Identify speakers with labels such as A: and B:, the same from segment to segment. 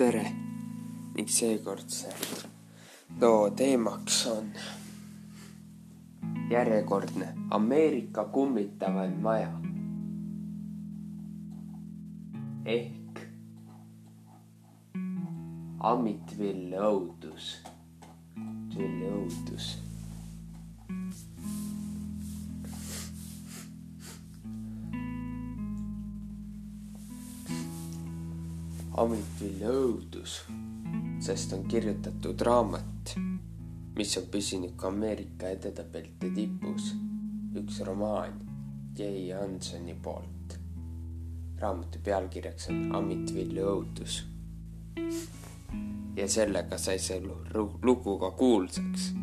A: tere. Ning seekordse loo teemaks on järjekordne Ameerika kummitavaim maja. Ehk Amityville õudus, Ville õudus Amityville õudus, sest on kirjutatud raamat, mis on püsinud ka Ameerika edetabelte tipus. üks romaan J. Ansoni poolt. raamatu pealkirjaks on Amityville õudus. ja sellega sai see lugu ka kuulsaks,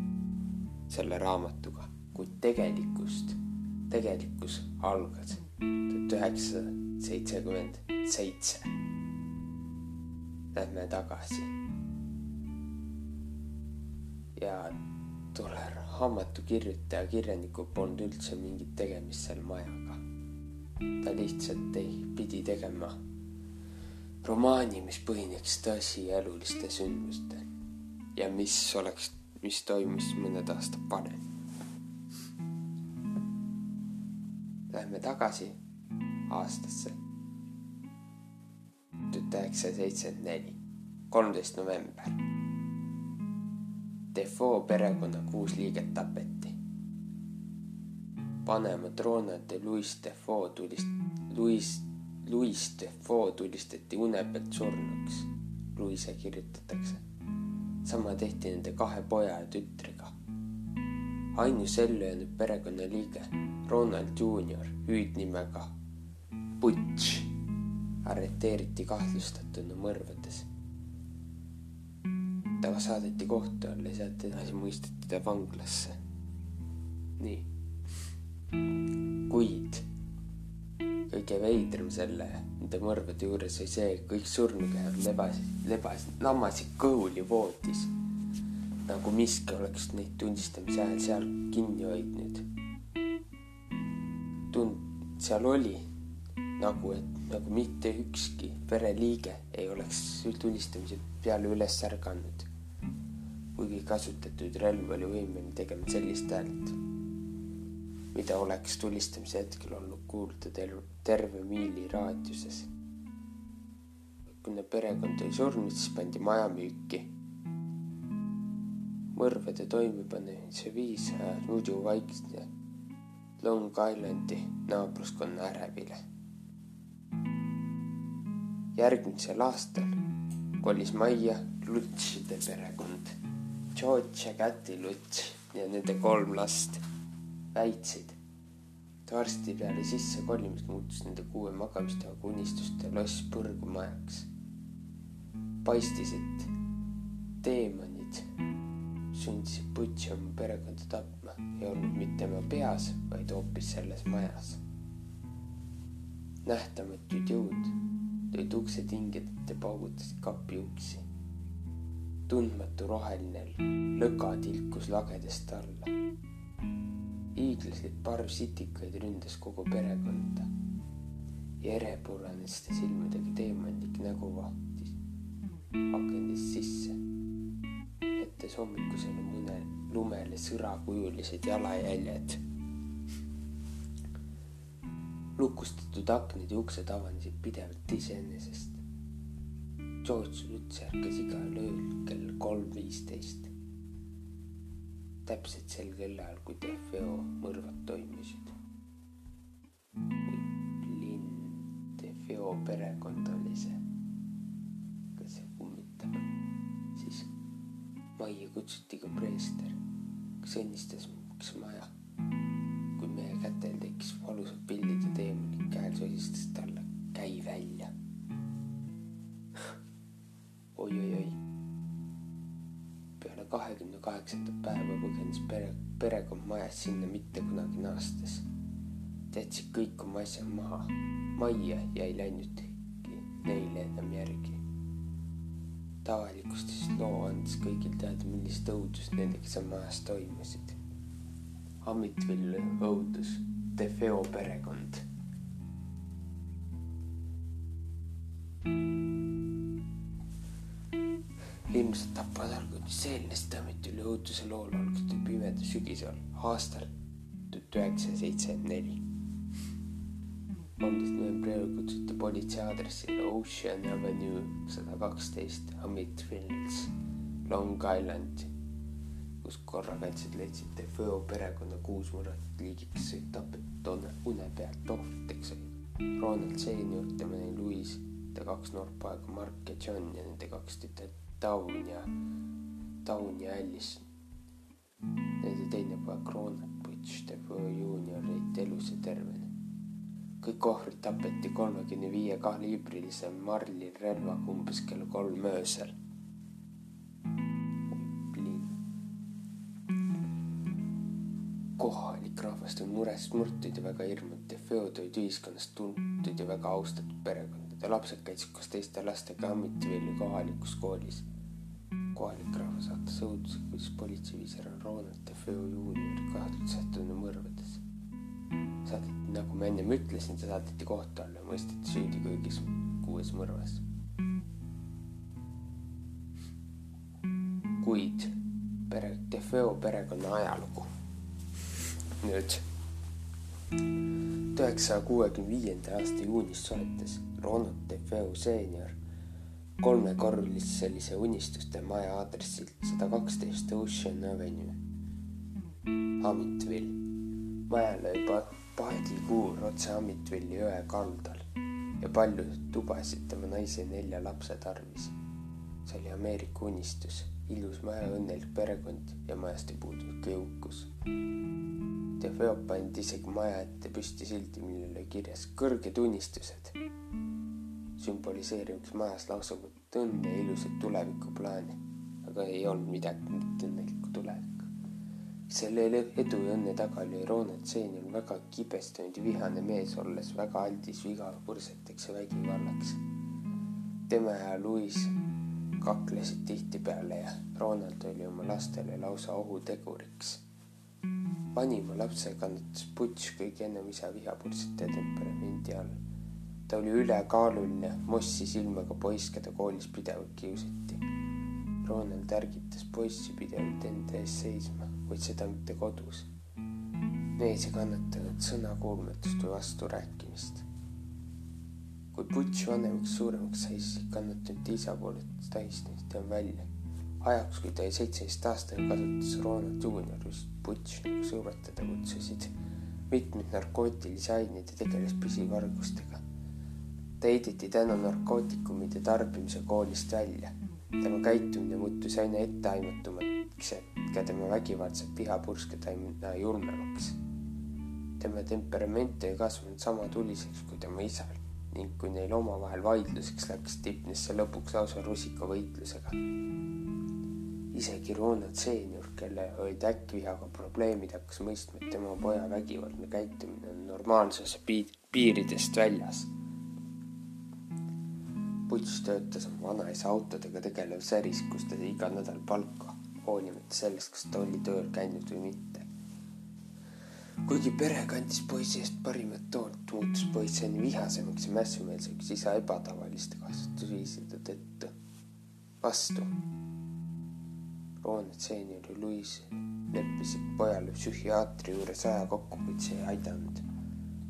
A: selle raamatuga, kuid tegelikust, tegelikkus algas tuhat üheksasada seitsekümmend seitse lähme tagasi. ja tolle raamatu kirjutaja, kirjanikul polnud üldse mingit tegemist selle majaga. ta lihtsalt ei, pidi tegema romaani, mis põhineks tõsielulistel sündmustel ja mis oleks, mis toimus mõned aastad varem. Lähme tagasi aastasse tuhat üheksasada seitsekümmend neli, kolmteist november. Defoe perekonna kuus liiget tapeti. vanemad Ronald ja Louis Defoe tulist-, Louis, Louis Defoe tulistati une pealt surnuks. Louise kirjutatakse. sama tehti nende kahe poja ja tütrega. ainus ellu jäänud perekonnaliige, Ronald Juunior, hüüdnimega Butch arreteeriti kahtlustatuna mõrvades. ta saadeti kohtu alla ja sealt edasi mõisteti ta vanglasse. nii. kuid kõige veidram selle, nende mõrvade juures oli see, kõik surnukehad lebasid, lebasid, lammasid kõhuli voodis. nagu miski oleks neid tundistamise ajal seal kinni hoidnud. tund-, seal oli nagu, et nagu mitte ükski pereliige ei oleks tulistamise peale üles ärganud. kuigi kasutatud relv oli võimeline tegema sellist häält, mida oleks tulistamise hetkel olnud kuulda terve, miili raadiuses. kuna perekond oli surnud, siis pandi maja müüki. mõrvade toimepanemise viis ajas muidu vaikne Long Islandi naabruskonna ärevile järgmisel aastal kolis majja Lutside perekond. George ja Käti Luts ja nende kolm last väitsid, et varsti peale sissekolimist muutus nende kuue magamistoaga unistuste loss põrgumajaks. paistis, et teemonid sundisid Butši oma perekonda tapma ei olnud mitte tema peas, vaid hoopis selles majas. nähtamatud jõud lõid uksetinged ja paugutasid kapi uksi. tundmatu roheline lõka tilkus lagedast alla. hiiglaslik parv sitikaid ründas kogu perekonda. ja erepuraneste silmadega teemantlik nägu vahtis akendist sisse, jättes hommikusele mõne lumele sõrakujulised jalajäljed lukustatud aknad ja uksed avanesid pidevalt iseenesest. George Luts ärkas igal ööl kell kolm viisteist. täpselt sel kellaajal, kui Defeo mõrvad toimusid. linn, Defeo perekond oli see, kes see kummitab, siis majja kutsuti ka preester, kes õnnistas, kes maja kätel tekkis valusad pillid sosistas talle, käi välja oi-oi-oi. peale kahekümne kaheksandat päeva põgenes pere, perekond majast sinna mitte kunagi naastes. jätsid kõik oma asjad maha, majja ja ei läinudki neile enam järgi. ta avalikustas loo, andes kõigil teada, millist õudust nendega seal majas toimusid Amityville õudus, Defeo perekond. Hirmsat tapatarguniseelnest ametil ja õuduse lool algatud pimeda sügisel aastal tuhat üheksasada seitsekümmend neli. kolmteist novembril kutsuti politsei aadressile Ocean Avenue sada kaksteist Amitville's Long Island, kus korrakaitsjad leidsid Defeo perekonna kuus mõrvatud liigi, kes olid tapetud une pealt. Ohvriteks olid Ronald Senior, tema nimi Louis, ta kaks noort poega Mark ja John ja nende kaks tütart Ja, ja Alice. Nende teine poeg Butch Defeo juunior jäid elus ja tervena. kõik ohvrid tapeti kolmekümne viie kaliibrilise Marli relvaga umbes kell kolm öösel. kohalik rahvas on mures murtud ja väga hirmunud. Defeod olid ühiskonnas tuntud ja väga austatud perekondade lapsed käisid koos teiste lastega Amityville'i kohalikus koolis kohalik rahvas saatis õuduse, kuidas politsei viis ära Ronald Defeo juuniori kahtlustatuna mõrvades. saadeti, nagu ma ennem ütlesin, ta saadeti kohtu alla ja mõisteti süüdi kõigis kuues mõrvas. kuid pere, Defeo perekonna ajalugu. nüüd üheksasaja kuuekümne viienda aasta juunis soetas Ronald Defeo seenior kolmekorruselise unistuste maja aadressil sada kaksteist Ocean Avenue, Amitville. maja lõi paadikuur otse Amitvilli jõe kaldal ja palju tubasid tema naise nelja lapse tarvis. see oli Ameerika unistus, ilus maja, õnnelik perekond ja majast ei puudunud jõukus. Defeop pandi isegi maja ette püsti sildi, millel oli kirjas kõrged unistused sümboliseeriks majas lausa õnne ja ilusat tulevikuplaani, aga ei olnud midagi õnnelikku tulevikku. selle edu ja õnne taga oli Ronald Senior väga kibestunud ja vihane mees, olles väga aldis vigapurseteks ja vägivallaks. tema ja Louis kaklesid tihtipeale ja Ronald oli oma lastele lausa ohuteguriks. Vanima lapse kannatas Butch kõige enam isa vihapursete temperamendi all ta oli ülekaaluline, mossi silmaga poiss, keda koolis pidevalt kiusati. Ronald ärgitas poissi pidevalt enda ees seisma, kuid seda mitte kodus. mees ei kannatanud sõnakuulmatust või vasturääkimist. kui Butch vanemaks suuremaks sai, siis kannatanud isa poolelt tähistas tema välja. Ajaks, kui ta oli seitseteistaastane, kasutas Ronald Junior just Butch, nagu sõbrad teda kutsusid, mitmeid narkootilisi aineid ja tegeles püsivargustega ta heideti tänu narkootikumide tarbimise koolist välja. tema käitumine muutus aina etteaimatumaks ja tema vägivaldsed vihapursked aina julmemaks. tema temperament ei kasvanud sama tuliseks kui tema isal ning kui neil omavahel vaidluseks läks, tipnes see lõpuks lausa rusikavõitlusega. Isegi Ronald seenior, kelle olid äkkvihaga probleemid, hakkas mõistma, et tema poja vägivaldne käitumine on normaalsuse piiridest väljas Puts töötas oma vanaisa autodega tegelevas äris, kus ta sai iga nädal palka, hoolimata sellest, kas ta oli tööl käinud või mitte. kuigi pere kandis poisi eest parimat hoolt, muutus poiss aina vihasemaks ja mässumeelseks isa ebatavaliste kasvatusviiside tõttu. vastu. Roonet seenior ja Luis leppisid pojale psühhiaatri juures aja kokku, kuid see ei aidanud.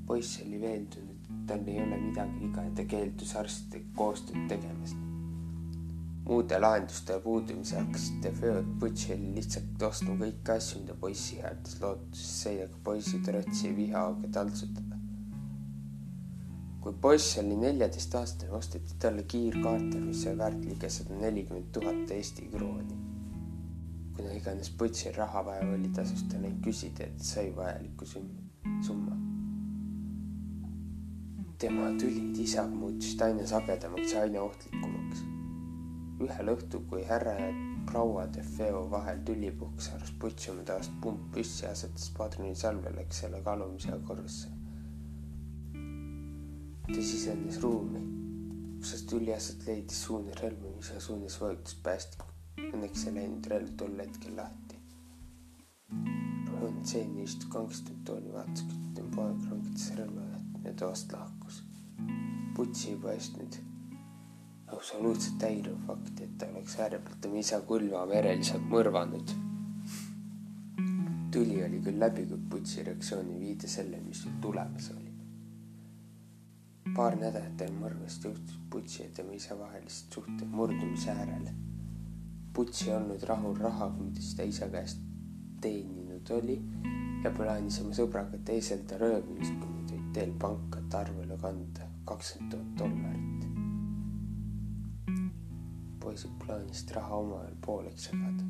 A: poiss oli veendunud, tal ei ole midagi viga ja ta keeldus arstidega koostööd tegemast. muude lahenduste puudumise hakkasid Defeod Butcheli lihtsalt ostma kõiki asju, mida poiss ihaldus, lootuses seega poisi trotsi vihaga taltsutada. kui poiss oli neljateistaastane, osteti talle kiirkaarter, mis oli väärt ligi sada nelikümmend tuhat Eesti krooni. Kuna iganes Butchil raha vaja oli, tasus ta neid küsida, et sai vajaliku summa tema tülid isaga muutusid aina sagedamaks ja aina ohtlikumaks. ühel õhtul, kui härra ja proua de Feo vahel tüli puhkes, haaras Butch oma taast pump püssi asetas padrunisalve, läks selle kalumise korrusse. ta sisenes ruumi, kus tüli aset leidis suunas relva, mis suunas vajutas päästikku. Õnneks ei läinud relv tol hetkel lahti. Ronseeni istus kangstunud tooli, vaatas, kuidas tema poeg rangitas relva ja toast lahkus. Putsi ei paistnud absoluutselt häiriv fakt, et ta oleks äärepealt oma isa Kulva mereliselt mõrvanud. tuli oli küll läbi, kuid Putsi reaktsioon ei viida sellele, mis tulemas oli. paar nädalat enne mõrvast jõudis Putsi ja tema isa vahelised suhted murdumise äärele. Puts ei olnud rahul rahaga, mida ta isa käest teeninud oli ja plaanis oma sõbraga teeselda röövimist, kui nad olid teel panka, et arvele kanda kakskümmend tuhat dollarit poisid plaanisid raha omavahel pooleks jagada.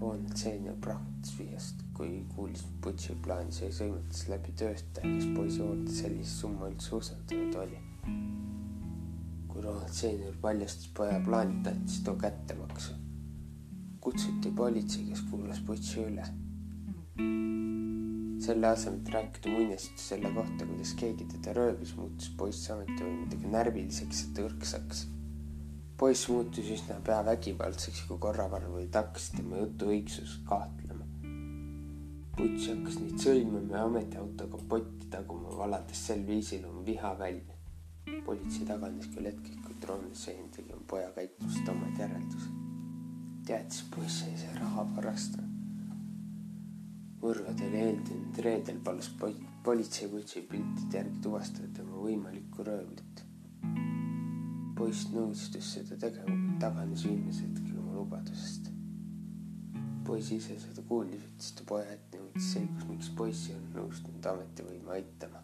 A: Ronald seenior prahvatas vihast, kui kuulis Butchi plaani, see sõimatas läbi töötaja, kes poisi hoolde sellise summa üldse usaldanud oli. Kui Ronald seenior paljastas poja plaani, tahtis too kättemaksu. kutsuti politsei, kes kuulas Butchi üle. selle asemel, et rääkida muinasjutte selle kohta, kuidas keegi teda röövis, muutus poiss ametivõimudega närviliseks ja tõrksaks poiss muutus üsna pea vägivaldseks, kui korravalvurid hakkasid tema jutu õigsuses kahtlema. Butch hakkas neid sõimama ja ametiauto kapotti taguma, valades sel viisil oma viha välja. Politsei taganes küll hetkeks, kuid Ronsen tegi poja käitumist omad järeldused. teadis, poiss sai see raha varastanud. mõrvadel eeldinud reedel palus politsei Butchi piltide järgi tuvastada tema võimalikku röövlit poiss nõustus seda tegema, kuid taganes viimase hetkel oma lubadusest. poiss ise seda kuulis, ütles ta poja ette ja võttis selgus, miks poiss ei olnud nõustunud ametivõime aitama.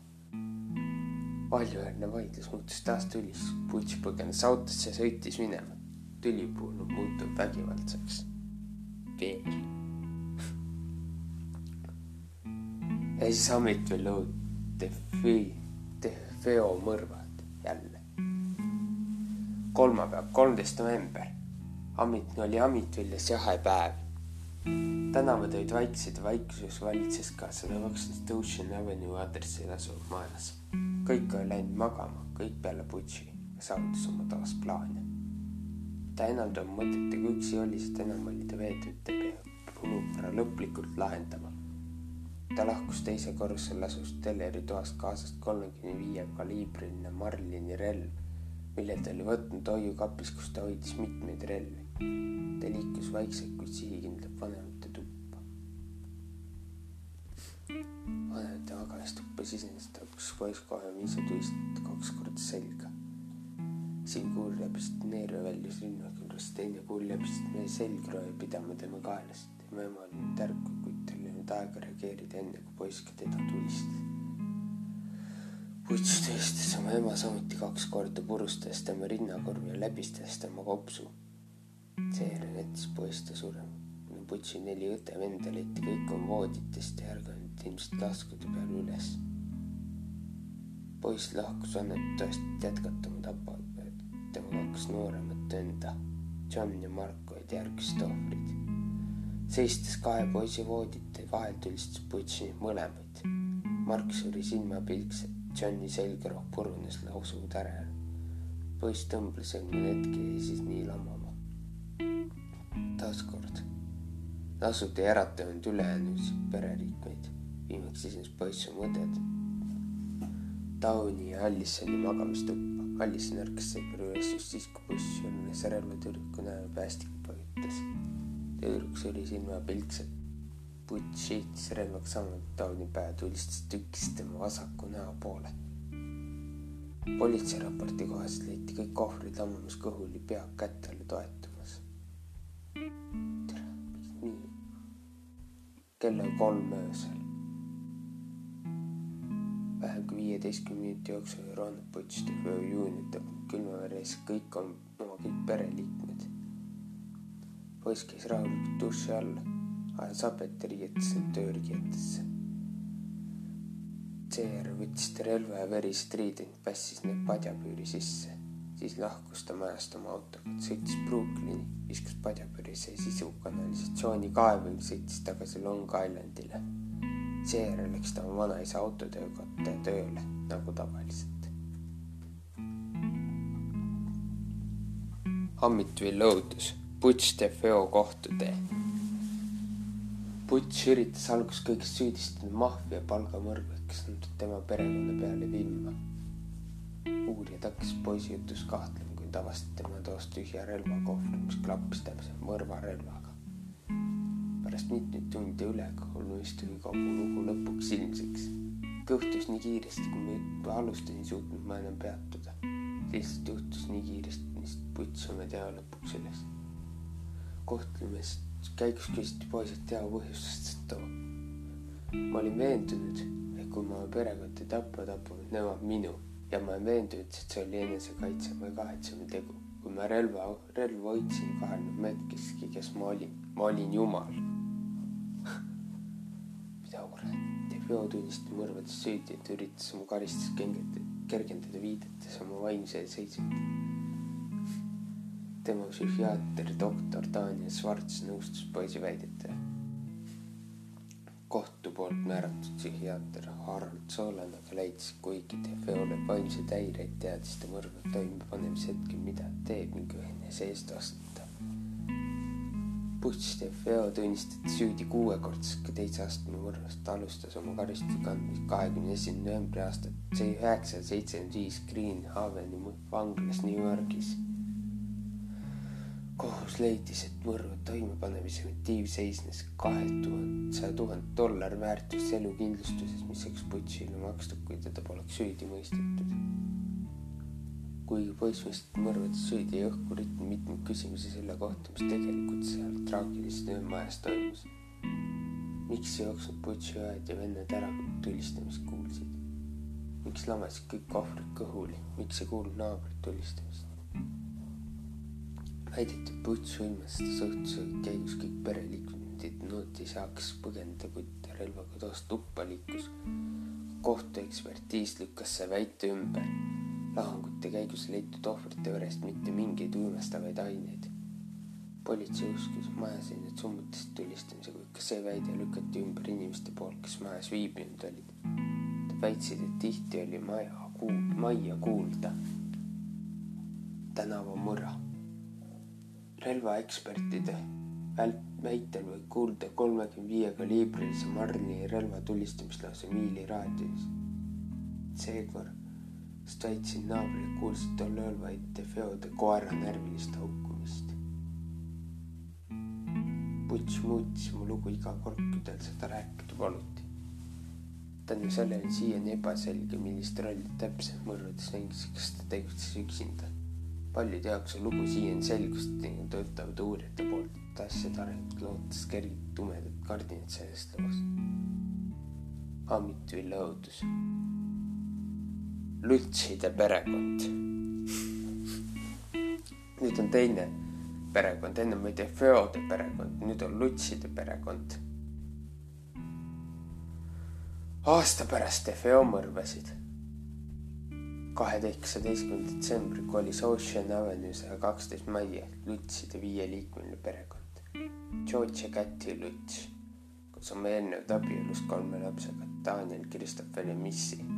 A: Valjuhäälne vaidlus muutus taas tülis, Butch põgenes autosse ja sõitis minema. tüli puhul muutub vägivaldseks. veel. ja siis Amitville õud Defi, Defeo mõrvad jälle kolmapäev, kolmteist november. Amit oli Amitviljas jahepäev. tänavad olid vaiksed vaikuses valitses ka sada kaksteist Ocean Avenue aadressil asuv majas. Kõik oli läinud magama, kõik peale Butchi saavutas oma taasplaane. ta enam tema mõtetega üksi oli, sest enam oli ta veetud olukorra lõplikult lahendama. ta lahkus teise korrusel asuvast teleritoast kaasast kolmekümne viie kaliibriline Marlini relv mille ta oli võtnud hoiukapis, kus ta hoidis mitmeid relvi. ta liikus vaikselt, kuid sihikindlalt vanemate tuppa. vanemate magamistuppa sisenes ta, kus poiss kohe viis tuist kaks korda selga. siin kuul läbist neeru väljus juures, teine kuul läbist meie selgrooja pidama tema kaelast. tema ema oli nüüd ärku, kuid tal ei olnud aega reageerida, enne kui poiss ka teda tulistas Puts tõstis oma ema samuti kaks korda, purustades tema rinnakorvi ja läbistades tema kopsu. seejärel jättis poiss ta surema. Putsi neli õde venda leiti kõik oma vooditest ja ärganud ilmselt laskude peal üles. Poiss lahkus annetust jätkata oma tapaga, tema kaks nooremat venda, John ja Marko olid järgmised ohvrid. seistes kahe poisi voodite vahel tulistas Puts neid mõlemaid. Mark suri silmapilkselt Johni selgroog purunes lausu tärel. poiss tõmbles mõne hetke ja siis nii lamama. taaskord lasud ei äratanud ülejäänud pereliikmeid. viimaks sisnes poiss oma õded. Tauni ja Allisoni magamistuppa. Allison ärkas seepeale üles just siis, kui buss jõudis relva tüdruku näo päästiku paigutas. tüdruk suri silmapilkselt Butch heitis relvaga samuti Tauni pähe, tulistas tükkis tema vasaku näo poole. politseiraporti kohaselt leiti kõik ohvrid ammumas kõhuli pea käte alla toetamas. tere, nii? kell on kolm öösel. Vähem kui viieteistkümne minuti jooksul Ron Butch tegi öö juunit tõmmanud külmaveres kõik on oma kõik pereliikmed. poiss käis rahulikult duši all ajas habet ja riietas end tööriietesse. seejärel võttis ta relva ja verised riided pässis need padjapüüri sisse. siis lahkus ta majast oma autoga, sõitis Brooklyni, viskas padjapüüri sisu kanalisatsiooni kaevu ning sõitis tagasi Long Islandile. Seejärel läks ta oma vanaisa autotöökotta tööle nagu tavaliselt. Amitville õudus, Butch DeFeo kohtutee Butch üritas alguses kõigest süüdistada maffia palgamõrvat, kes on tema perekonna peale vimma. uurijad hakkasid poisi jutus kahtlema, kuid avastati tema toast tühja relvakohvri, mis klappis täpselt mõrvarelvaga. Pärast mitmeid tunde ülekaalumist tuli kogu lugu lõpuks ilmsiks. kõhtus nii kiiresti, kui ma alustasin, suutnud ma enam peatuda. lihtsalt juhtus nii kiiresti, mis putsime tea lõpuks üles. kohtlemist käigus küsiti poiselt tea põhjustest ma olin veendunud, et kui ma perekonda ei tapa, tapavad nemad minu ja ma olen veendunud, et see oli enesekaitse või kahetseme tegu. kui ma relva, relva hoidsin kahekümne meetriski, kes ma olin, ma olin jumal mida kuradi, Peo tunnistas mõrvades süüdi, et üritas oma karistust kergendada, viidates oma vaimsele seisundile. tema psühhiaater, doktor Daniel Schwarz nõustus poisi väidetele kohtu poolt määratud psühhiaater Harald Soolan aga leidis, kuigi Defeole vaimseid häireid teadis ta mõrva toimepanemise hetkel, mida teeb ning ühines eest vastuta. Butch Defeo tunnistati süüdi kuuekordses ka teise astme mõrvas, ta alustas oma karistuse kandmist kahekümne esimene novembri aastat üheksasada seitsekümmend viis Green Haveni vanglas New Yorgis. Kohus leidis, et mõrva toimepanemise motiiv seisnes kahe tuhande, saja tuhande dollari väärtuses elukindlustuses, mis oleks Butchile makstud, kui teda poleks süüdi mõistetud. Kuigi poiss mõisteti mõrvades süüdi, jäi õhku ritmi mitmeid küsimusi selle kohta, mis tegelikult seal traagiliselt öömajas toimus. miks ei jooksnud Butchi õed ja vennad ära, kui tulistamist kuulsid? miks lamasid kõik ohvrid kõhuli, miks ei kuulnud naabrid tulistamist? väideti, et Butch uimastas õhtuse käigus kõik pereliikmed, nood ei saaks põgeneda, kuid ta relvaga toast tuppa liikus. kohtuekspertiis lükkas see väite ümber. Lahingute käigus leitud ohvrite verest mitte mingeid uimastavaid aineid. politsei uskus majas ei need summutist tulistamise, kuid ka see väide lükati ümber inimeste poolt, kes majas viibinud olid. Nad väitsid, et tihti oli maja kuul-, majja kuulda tänavamõra relvaekspertide väitel võib kuulda kolmekümne viie kaliibrilise Marli relva tulistamist lausa miili raadius. seekord, sest väitsin naabrile, kuulsid tol ööl vaid Defeode koera närvilist haukumist. Butch muutis mu lugu iga kord, kui tal seda rääkida paluti. tänu sellele on siiani ebaselge, millist rolli täpselt mõrvades mängis, kas ta tegutses üksinda paljude jaoks on lugu siiani selgust ning töötavad uurijate poolt asjade arengut lootes kergid tumedad kardinad sellest loost. Amitville õudus. Lutside perekond. nüüd on teine perekond, ennem oli Feode perekond, nüüd on Lutside perekond. aasta pärast Feo mõrvasid kaheksateistkümnendal detsembril kolis Ocean Avenue saja kaksteist majja Lutside viieliikmeline perekond. George ja Käti Luts koos oma eelnevat abielust kolme lapsega Daniel, Christopher ja Missy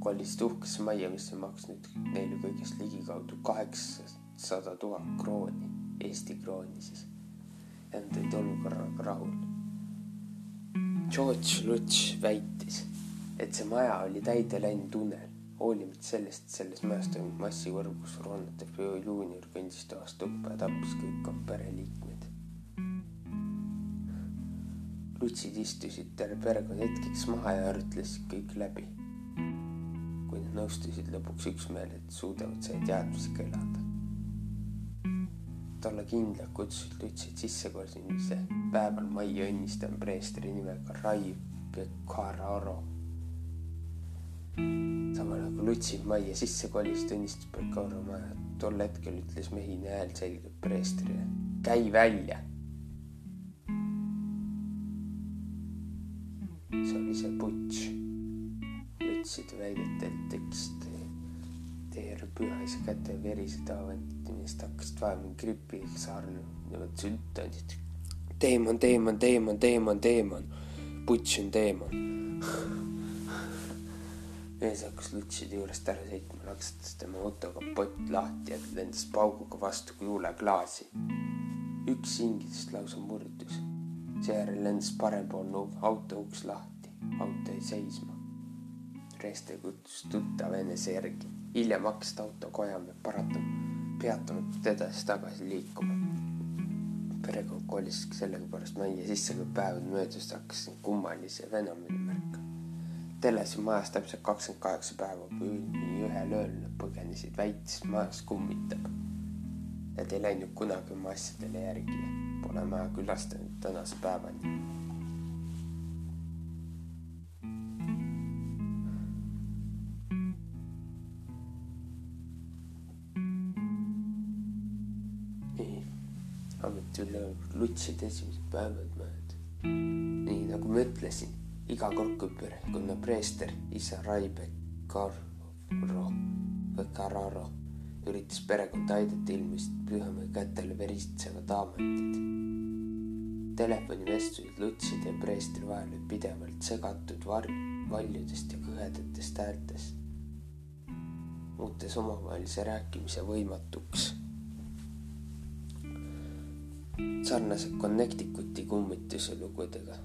A: kolisid uhkesse majja, mis on maksnud neile kõigest ligikaudu kaheksasada tuhat krooni, Eesti krooni siis. ja nad olid olukorraga rahul. George Luts väitis, et see maja oli täide läinud unel hoolimata sellest, selles majas toimub massivõrv, kus Ronald juunior kõndis toast tuppa ja tappis kõik oma pereliikmed. lutsid istusid terve perekond hetkeks maha ja arutlesid kõik läbi. Nõustusid lõpuks üksmeelel, et suudavad selle teadmisega elada. et olla kindlad, kutsusid lutsid sissekorsimise päeval majja õnnistama preestri nimega Rai Pekararo samal ajal kui lutsid majja sisse kolis, tunnistas Belgaro maja. tol hetkel ütles mehine hääl selgelt preestrile, käi välja. see oli see putš. Lutside väidetel tekst teie pühaisa käte verised avaldamist hakkasid vaevama gripiga sarnanevad sümptomid. teemon, teemon, teemon, teemon, teemon. putš on teemon mees hakkas lutside juurest ära sõitma, laksatas tema auto kapott lahti ja lendas pauguga vastu kui huuleklaasi. üks hingidest lausa murdus. seejärel lendas parempoolne auto uks lahti, auto jäi seisma. Reste kutsus tuttav enese järgi, hiljem hakkas ta auto kojama ja paratama peatamatult edasi-tagasi liikuma. perekond kolis sellegipärast majja sisse, kui päevad möödusid, hakkas kummalisi fenomene märkama. telesin majas täpselt kakskümmend kaheksa päeva, kuni ühel ööl nad põgenesid, väitis, majas kummitab. Nad ei läinud kunagi oma asjadele järgi, pole maja külastanud tänase päevani lutsid esimesed päevad mööda. nii nagu ma ütlesin, iga kord, kui perekonna preester, isa Raibe Carro või Carraro üritas perekonda aidata, ilmusid pühamäe kätele veritsevad ametid. telefonivestlused lutside ja preestri vahel olid pidevalt segatud var-, valjudest ja kõhedatest häältest, muutes omavahelise rääkimise võimatuks sarnaselt Connecticuti kummituse lugudega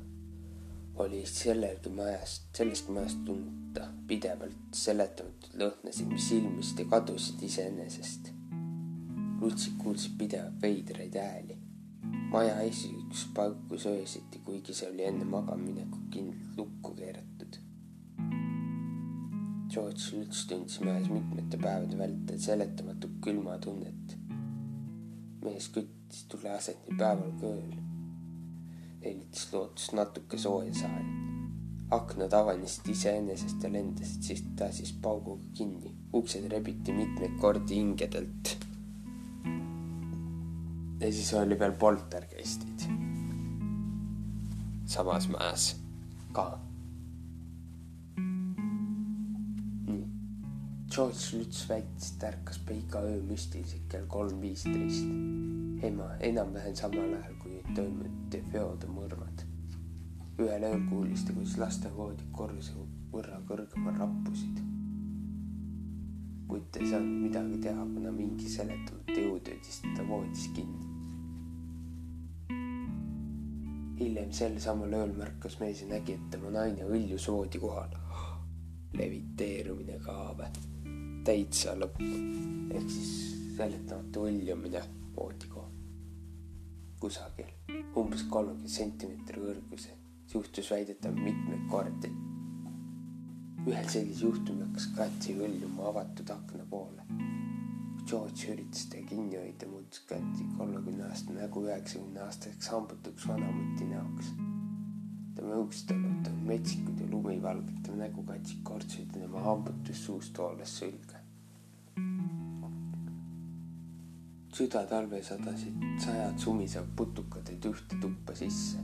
A: oli sellelgi majast, selleski majast tunda pidevalt seletamatuid lõhnasid, mis ilmusid ja kadusid iseenesest. lutsid kuulsid pidevalt veidraid hääli. maja esikuks paukus öösiti, kuigi see oli enne magamaminekut kindlalt lukku keeratud. George Luts tundis majas mitmete päevade vältel seletamatut külmatunnet. mees kütt võttis tule asendil päeval kööl. hellitas lootust natuke sooja saada. aknad avanesid iseenesest ja lendasid siis ta siis pauguga kinni. uksed rebiti mitmeid kordi hingedelt. ja siis oli veel poltergeistid. samas majas ka George Lüts väitis, et ärkas iga öö müstiliselt kell kolm viisteist. ema enam-vähem samal ajal, kui toimunud feode mõrvad. ühel ööl kuulis ta, kuidas lastevoodid korruse võrra kõrgemal rappusid. kuid ta ei saanud midagi teha, kuna mingi seletamatu jõud hoidis teda voodis kinni. hiljem sel samal ööl märkas mees ja nägi, et tema naine hõljus voodi kohal. leviteerumine ka või? Täitsa lõpp ehk siis seletamatu hõljumine voodikoha kusagil umbes kolmekümne sentimeetri kõrgusel. see juhtus väidetavalt mitmeid kordi. ühel sellisel juhtumil hakkas Katsi hõljuma avatud akna poole. George üritas teda kinni hoida, muutus Kati kolmekümne aastane nägu üheksakümne aastaseks hambutuks vanamuti näoks tema juuksed olid metsikud ja lumivalged, tema nägu katsid kortsuid ja tema hambutus suust voolas sülge. südatalve sadasid sajad sumisevad putukad olid ühte tuppa sisse.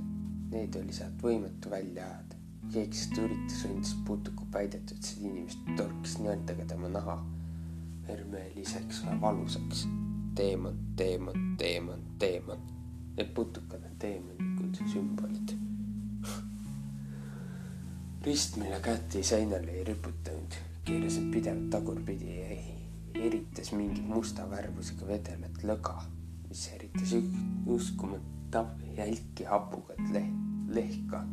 A: Neid oli sealt võimatu välja ajada. keegi, üritas, andis putuku päidetud, seda inimest torkis nõeltega tema naha hermeliseks valusaks. teemant, teemant, teemant, teemant. Need putukad on teemantlikud sümbolid rist, mille kätt seinale ei riputanud, keerasin pidevalt tagurpidi ja eritas mingit musta värvusega vedelat lõga, mis eritas uskumatav jälki hapugat leht, lehka.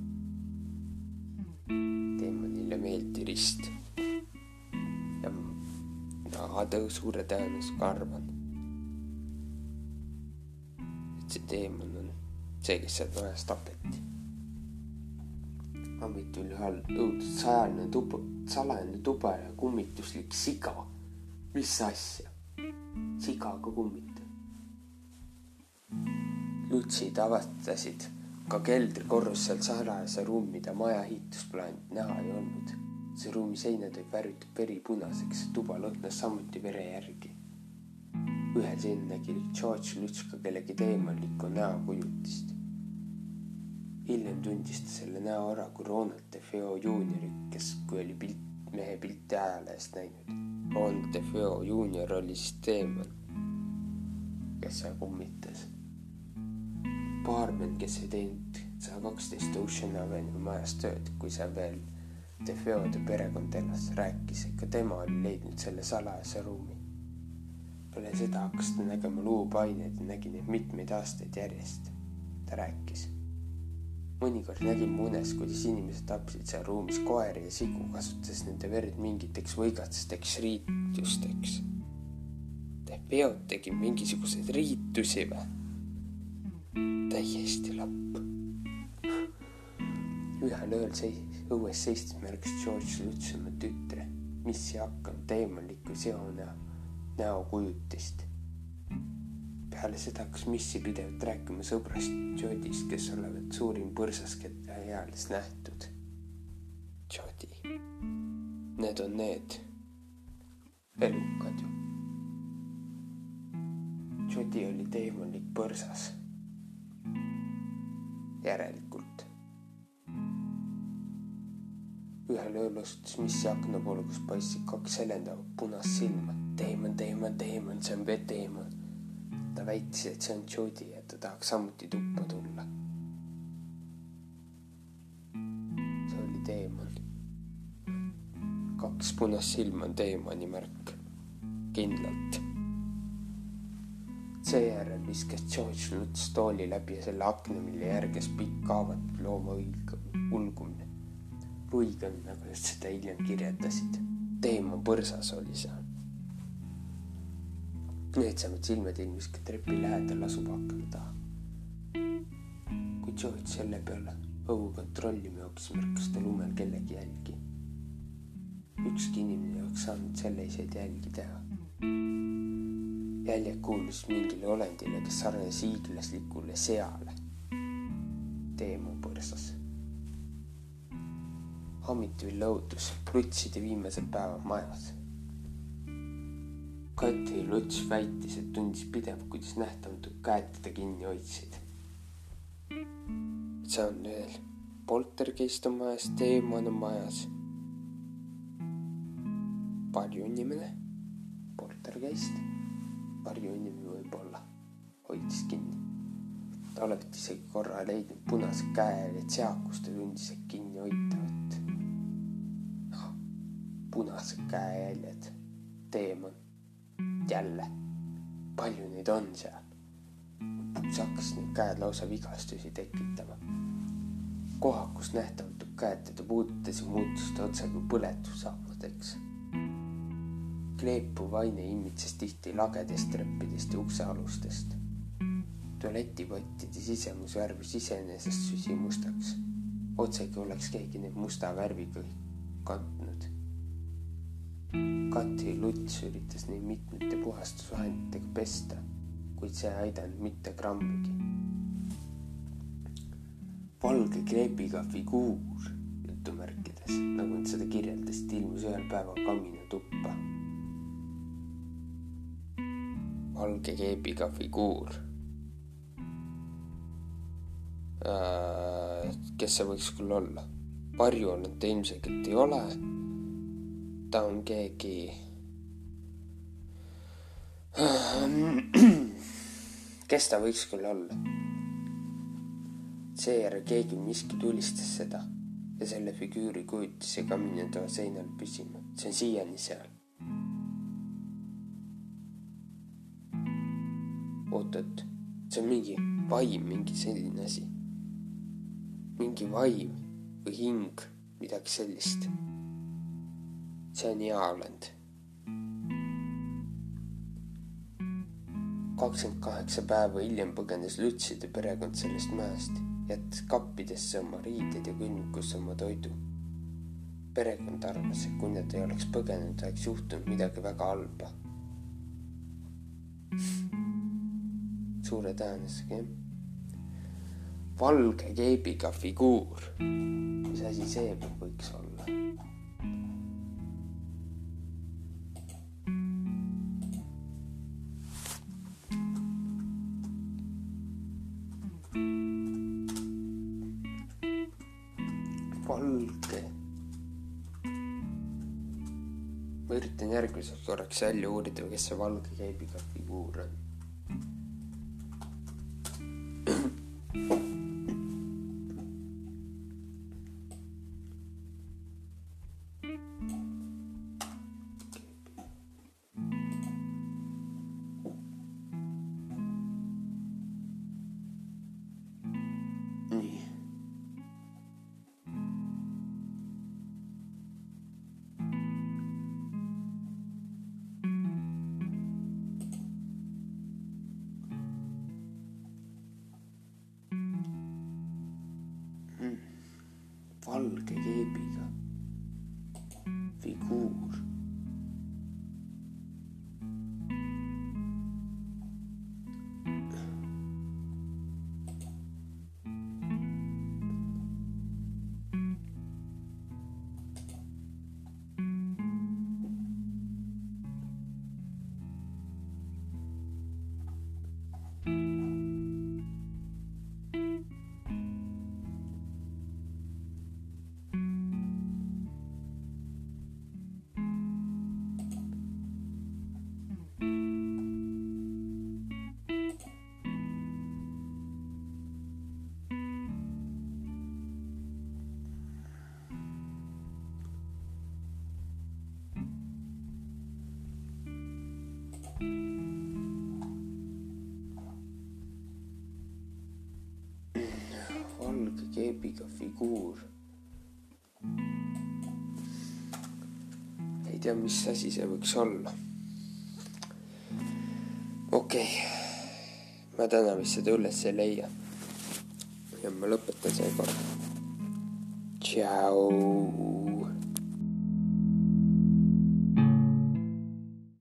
A: teemonile meeldi rist. ja ma suure tõenäosusega arvan, et see teemon on see, kes sealt majas tapeti ammitul ühel õudselt sajaline tuba, salajane tuba ja kummituslik siga. mis asja? sigaga kummitav. lutsid avastasid ka keldrikorrusel salajase ruumi, mida maja ehitusplaanid näha ei olnud. see ruumi seinad olid värvitud veripunaseks, tuba lõhnas samuti vere järgi. ühel siin nägi George Luts ka kellegi teemanlikku näokujutist hiljem tundis ta selle näo ära kui Ronald DeFeo juuniorit, kes, kui oli pilt, mehe pilti ajalehest näinud. Ronald DeFeo juunior oli siis teemann, kes seal kummitas. baarmen, kes ei teinud sada kaksteist Ocean Avenue majas tööd, kui seal veel DeFeode perekond elas, rääkis, et ka tema oli leidnud selle salajase ruumi. peale seda hakkas ta nägema luupaineid ja nägi neid mitmeid aastaid järjest. ta rääkis mõnikord nägin mu unes, kuidas inimesed tapsid seal ruumis koeri ja sigu, kasutades nende verd mingiteks võigatsteks riitusteks. peod tegid mingisuguseid riitusi või? täiesti lapp. ühel ööl seis, õues seistes märkas George Luts oma tütre, mis ei hakanud teemonlikku seonäo, näokujutist. Peale seda hakkas Missy pidevalt rääkima sõbrast Jodist, kes olevat suurim põrsas, keda eales nähtud. Jodi, need on need elukad ju. Jodi oli teemonlik põrsas. järelikult. ühel ööl ostus Missi akna poole, kus paistsid kaks helendavat punast silma. teemon, teemon, teemon, see on veteemon. Ta väitis, et see on Jodi ja ta tahaks samuti tuppa tulla. see oli teemon. kaks punast silma on teemoni märk kindlalt. seejärel viskas George Luts tooli läbi ja selle akna, mille järges pikk haavatud looma ulgumine. luigem, nagu nad seda hiljem kirjeldasid. teema põrsas oli seal. Needsamad silmad ilmnes ka trepi lähedal asuva akna taha. kui George selle peale õue kontrollima jooksis, märkas ta lumel kellegi jälgi. ükski inimene ei oleks saanud selliseid jälgi teha jäljed kuulus mingile olendile, kes sarnanes hiiglaslikule seale. Teemu põrsas. Amityville õudus, Lutside viimased päevad majas. Kati Luts väitis, et tundis pidevalt, kuidas nähtamatud käed teda kinni hoidsid. on veel, poltergeist on majas, teemon on majas. palju inimene? poltergeist varjuinimene võib-olla hoidis kinni. ta olevat isegi korra leidnud punase käejäljed seal, kus ta tundis, et kinni hoitavat. noh, punased käejäljed, teemon, jälle, palju neid on seal. lõpuks hakkasid need käed lausa vigastusi tekitama. kohad, kus nähtamatud käed teda puudutasid, muutusid otsekui põletushaamadeks kleepuv aine imitses tihti lagedest treppidest ja uksealustest. tualetipottide sisemus värvis iseenesest süsimustaks, otsegi oleks keegi neid musta värviga kandnud. Kati Luts üritas neid mitmete puhastusvahenditega pesta, kuid see ei aidanud mitte grammigi. valge kleebiga figuur jutumärkides, nagu nad seda kirjeldasid, ilmus ühel päeval kamina tuppa valge keebiga figuur. Äh, kes see võiks küll olla? varjunud ta ilmselgelt ei ole. Ta on keegi. kes ta võiks küll olla? seejärel keegi miski tulistas seda ja selle figüüri kujutis ja kaminatoa seinal püsima. see on siiani seal. oot-oot, see on mingi vaim, mingi selline asi. mingi vaim või hing, midagi sellist. Hea olend. kakskümmend kaheksa päeva hiljem põgenes Lütside perekond sellest mäest, jättes kappidesse oma riided ja külmikusse oma toidu. perekond arvas, et kui nad ei oleks põgenenud, oleks juhtunud midagi väga halba suure tõenäosusega jah. valge keebiga figuur. mis asi see võiks olla? Välja uurida, kes see valge keebiga figuur on keebiga figuur. ei tea, mis asi see võiks olla. okei okay., ma täna vist seda üles ei leia. ja ma lõpetan seekord. tšau.